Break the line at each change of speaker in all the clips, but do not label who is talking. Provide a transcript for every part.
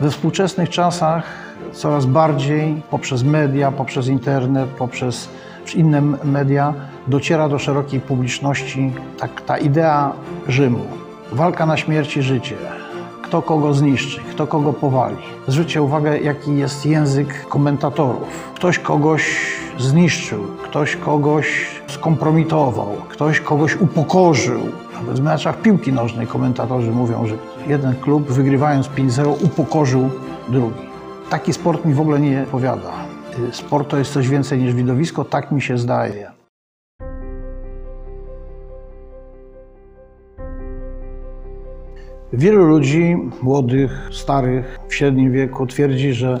We współczesnych czasach coraz bardziej poprzez media, poprzez internet, poprzez inne media dociera do szerokiej publiczności tak, ta idea Rzymu. Walka na śmierć i życie. Kto kogo zniszczy, kto kogo powali. Zwróćcie uwagę, jaki jest język komentatorów. Ktoś kogoś zniszczył, ktoś kogoś skompromitował, ktoś kogoś upokorzył. W meczach piłki nożnej komentatorzy mówią, że jeden klub wygrywając 5-0 upokorzył drugi. Taki sport mi w ogóle nie powiada. Sport to jest coś więcej niż widowisko, tak mi się zdaje. Wielu ludzi, młodych, starych, w średnim wieku, twierdzi, że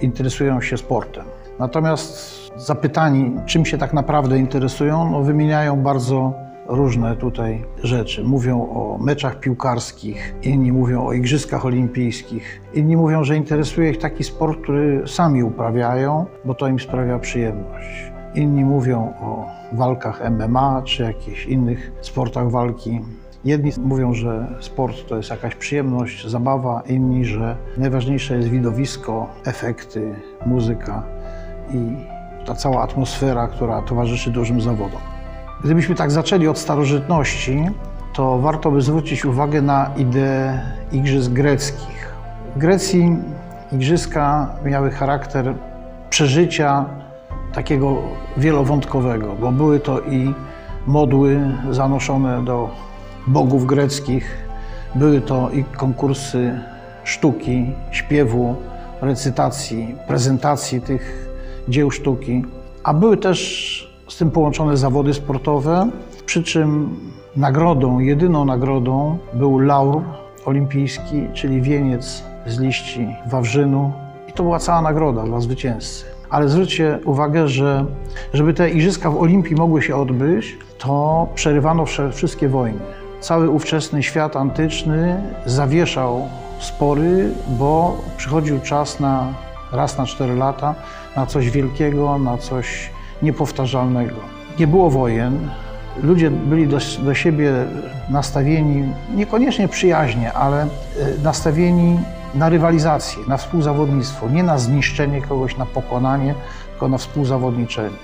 interesują się sportem. Natomiast zapytani, czym się tak naprawdę interesują, no wymieniają bardzo różne tutaj rzeczy. Mówią o meczach piłkarskich, inni mówią o igrzyskach olimpijskich, inni mówią, że interesuje ich taki sport, który sami uprawiają, bo to im sprawia przyjemność. Inni mówią o walkach MMA czy jakichś innych sportach walki. Jedni mówią, że sport to jest jakaś przyjemność, zabawa, inni, że najważniejsze jest widowisko, efekty, muzyka i ta cała atmosfera, która towarzyszy dużym zawodom. Gdybyśmy tak zaczęli od starożytności, to warto by zwrócić uwagę na ideę igrzysk greckich. W Grecji igrzyska miały charakter przeżycia takiego wielowątkowego, bo były to i modły zanoszone do bogów greckich, były to i konkursy sztuki, śpiewu, recytacji, prezentacji tych dzieł sztuki, a były też z tym połączone zawody sportowe, przy czym nagrodą, jedyną nagrodą był laur olimpijski, czyli wieniec z liści wawrzynu i to była cała nagroda dla zwycięzcy. Ale zwróćcie uwagę, że żeby te igrzyska w Olimpii mogły się odbyć, to przerywano wszystkie wojny. Cały ówczesny świat antyczny zawieszał spory, bo przychodził czas na raz na cztery lata na coś wielkiego, na coś niepowtarzalnego. Nie było wojen, ludzie byli do, do siebie nastawieni niekoniecznie przyjaźnie, ale e, nastawieni na rywalizację, na współzawodnictwo, nie na zniszczenie kogoś, na pokonanie, tylko na współzawodniczenie.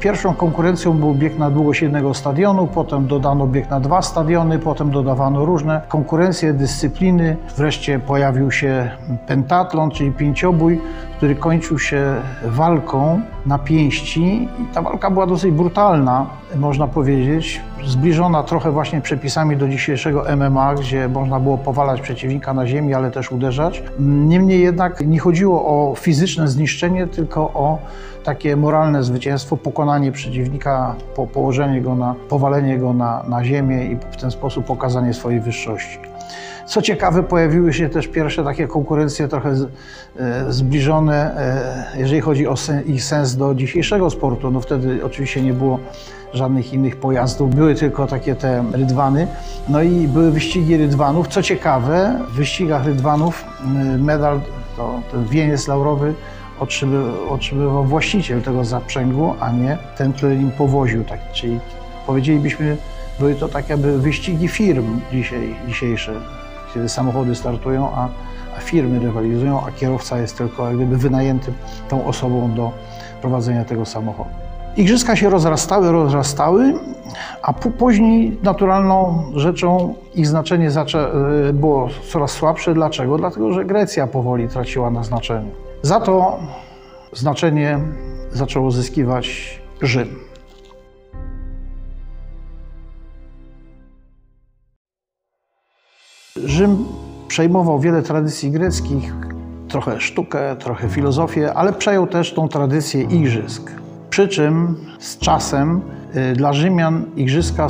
Pierwszą konkurencją był bieg na długość jednego stadionu, potem dodano bieg na dwa stadiony, potem dodawano różne konkurencje, dyscypliny. Wreszcie pojawił się pentatlon, czyli pięciobój, który kończył się walką na pięści. I ta walka była dosyć brutalna, można powiedzieć, zbliżona trochę właśnie przepisami do dzisiejszego MMA, gdzie można było powalać przeciwnika na ziemi, ale też uderzać. Niemniej jednak nie chodziło o fizyczne zniszczenie, tylko o takie moralne zwycięstwo, pokonanie przeciwnika, po, położenie go na, powalenie go na, na ziemię i w ten sposób pokazanie swojej wyższości. Co ciekawe, pojawiły się też pierwsze takie konkurencje trochę e, zbliżone, e, jeżeli chodzi o ich sens do dzisiejszego sportu. No wtedy oczywiście nie było żadnych innych pojazdów, były tylko takie te rydwany. No i były wyścigi rydwanów. Co ciekawe, w wyścigach rydwanów medal, to ten wieniec laurowy otrzymywał właściciel tego zaprzęgu, a nie ten, który nim powoził. Tak, czyli powiedzielibyśmy, były to tak jakby wyścigi firm dzisiaj, dzisiejsze, kiedy samochody startują, a, a firmy rywalizują, a kierowca jest tylko jak gdyby wynajętym tą osobą do prowadzenia tego samochodu. Igrzyska się rozrastały, rozrastały, a później naturalną rzeczą ich znaczenie e, było coraz słabsze. Dlaczego? Dlatego, że Grecja powoli traciła na znaczeniu. Za to znaczenie zaczął uzyskiwać Rzym. Rzym przejmował wiele tradycji greckich, trochę sztukę, trochę filozofię, ale przejął też tą tradycję igrzysk. Przy czym z czasem y, dla Rzymian igrzyska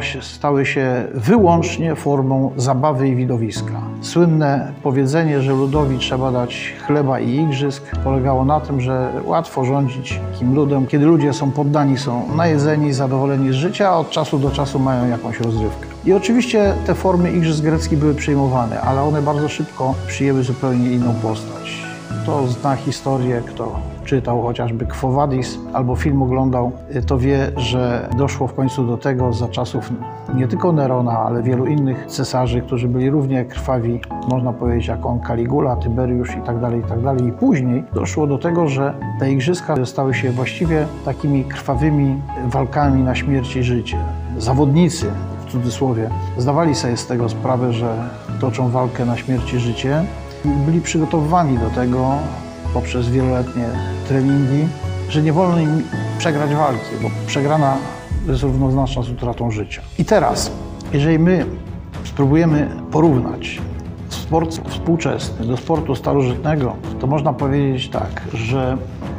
się, stały się wyłącznie formą zabawy i widowiska. Słynne powiedzenie, że ludowi trzeba dać chleba i igrzysk, polegało na tym, że łatwo rządzić takim ludem, kiedy ludzie są poddani, są najedzeni, zadowoleni z życia, a od czasu do czasu mają jakąś rozrywkę. I oczywiście te formy igrzysk greckich były przyjmowane, ale one bardzo szybko przyjęły zupełnie inną postać. Kto zna historię, kto czytał chociażby Quo Vadis albo film oglądał, to wie, że doszło w końcu do tego za czasów nie tylko Nerona, ale wielu innych cesarzy, którzy byli równie krwawi, można powiedzieć, jak on, Caligula, Tyberiusz i tak dalej, i tak dalej. I później doszło do tego, że te igrzyska stały się właściwie takimi krwawymi walkami na śmierć i życie. Zawodnicy, w cudzysłowie, zdawali sobie z tego sprawę, że toczą walkę na śmierć i życie i byli przygotowywani do tego poprzez wieloletnie treningi, że nie wolno im przegrać walki, bo przegrana jest równoznaczna z utratą życia. I teraz, jeżeli my spróbujemy porównać sport współczesny do sportu starożytnego, to można powiedzieć tak, że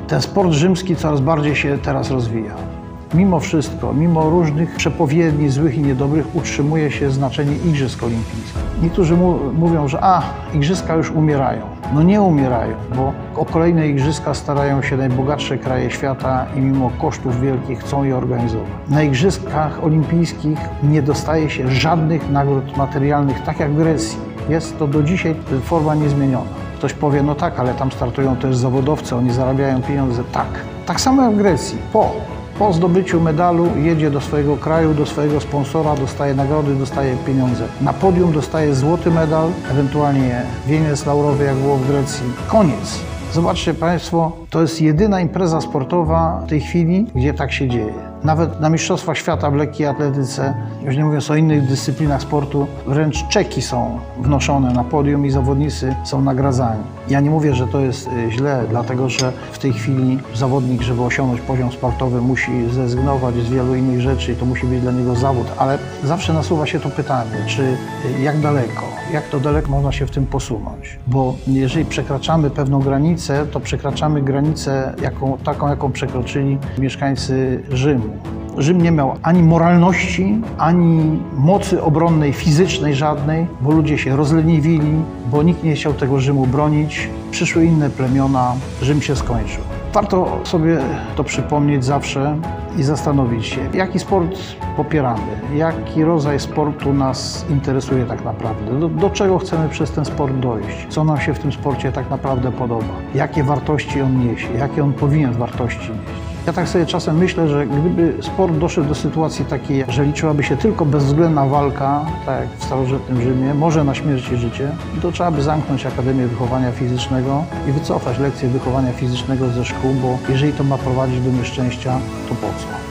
ten sport rzymski coraz bardziej się teraz rozwija. Mimo wszystko, mimo różnych przepowiedni złych i niedobrych, utrzymuje się znaczenie Igrzysk Olimpijskich. Niektórzy mu mówią, że a, Igrzyska już umierają. No nie umierają, bo o kolejne Igrzyska starają się najbogatsze kraje świata i mimo kosztów wielkich chcą je organizować. Na Igrzyskach Olimpijskich nie dostaje się żadnych nagród materialnych, tak jak w Grecji. Jest to do dzisiaj forma niezmieniona. Ktoś powie, no tak, ale tam startują też zawodowcy, oni zarabiają pieniądze. Tak. Tak samo jak w Grecji. Po po zdobyciu medalu jedzie do swojego kraju, do swojego sponsora, dostaje nagrody, dostaje pieniądze. Na podium dostaje złoty medal, ewentualnie wieniec laurowy, jak było w Grecji. Koniec. Zobaczcie Państwo, to jest jedyna impreza sportowa w tej chwili, gdzie tak się dzieje. Nawet na Mistrzostwach Świata w lekkiej atletyce, już nie mówiąc o innych dyscyplinach sportu, wręcz czeki są wnoszone na podium i zawodnicy są nagradzani. Ja nie mówię, że to jest y, źle, dlatego że w tej chwili zawodnik, żeby osiągnąć poziom sportowy, musi zrezygnować z wielu innych rzeczy i to musi być dla niego zawód, ale zawsze nasuwa się to pytanie, czy y, jak daleko, jak to daleko można się w tym posunąć. Bo jeżeli przekraczamy pewną granicę, to przekraczamy granicę jaką, taką, jaką przekroczyli mieszkańcy Rzymu. Rzym nie miał ani moralności, ani mocy obronnej, fizycznej żadnej, bo ludzie się rozleniwili, bo nikt nie chciał tego Rzymu bronić. Przyszły inne plemiona, Rzym się skończył. Warto sobie to przypomnieć zawsze i zastanowić się, jaki sport popieramy, jaki rodzaj sportu nas interesuje tak naprawdę, do, do, czego chcemy przez ten sport dojść, co nam się w tym sporcie tak naprawdę podoba, jakie wartości on niesie, jakie on powinien wartości nieść. Ja tak sobie czasem myślę, że gdyby sport doszedł do sytuacji takiej, że liczyłaby się tylko bezwzględna walka, tak jak w starożytnym Rzymie, może na śmierć i życie, to trzeba by zamknąć Akademię Wychowania Fizycznego i wycofać lekcje wychowania fizycznego ze szkół, bo jeżeli to ma prowadzić do nieszczęścia, to po co?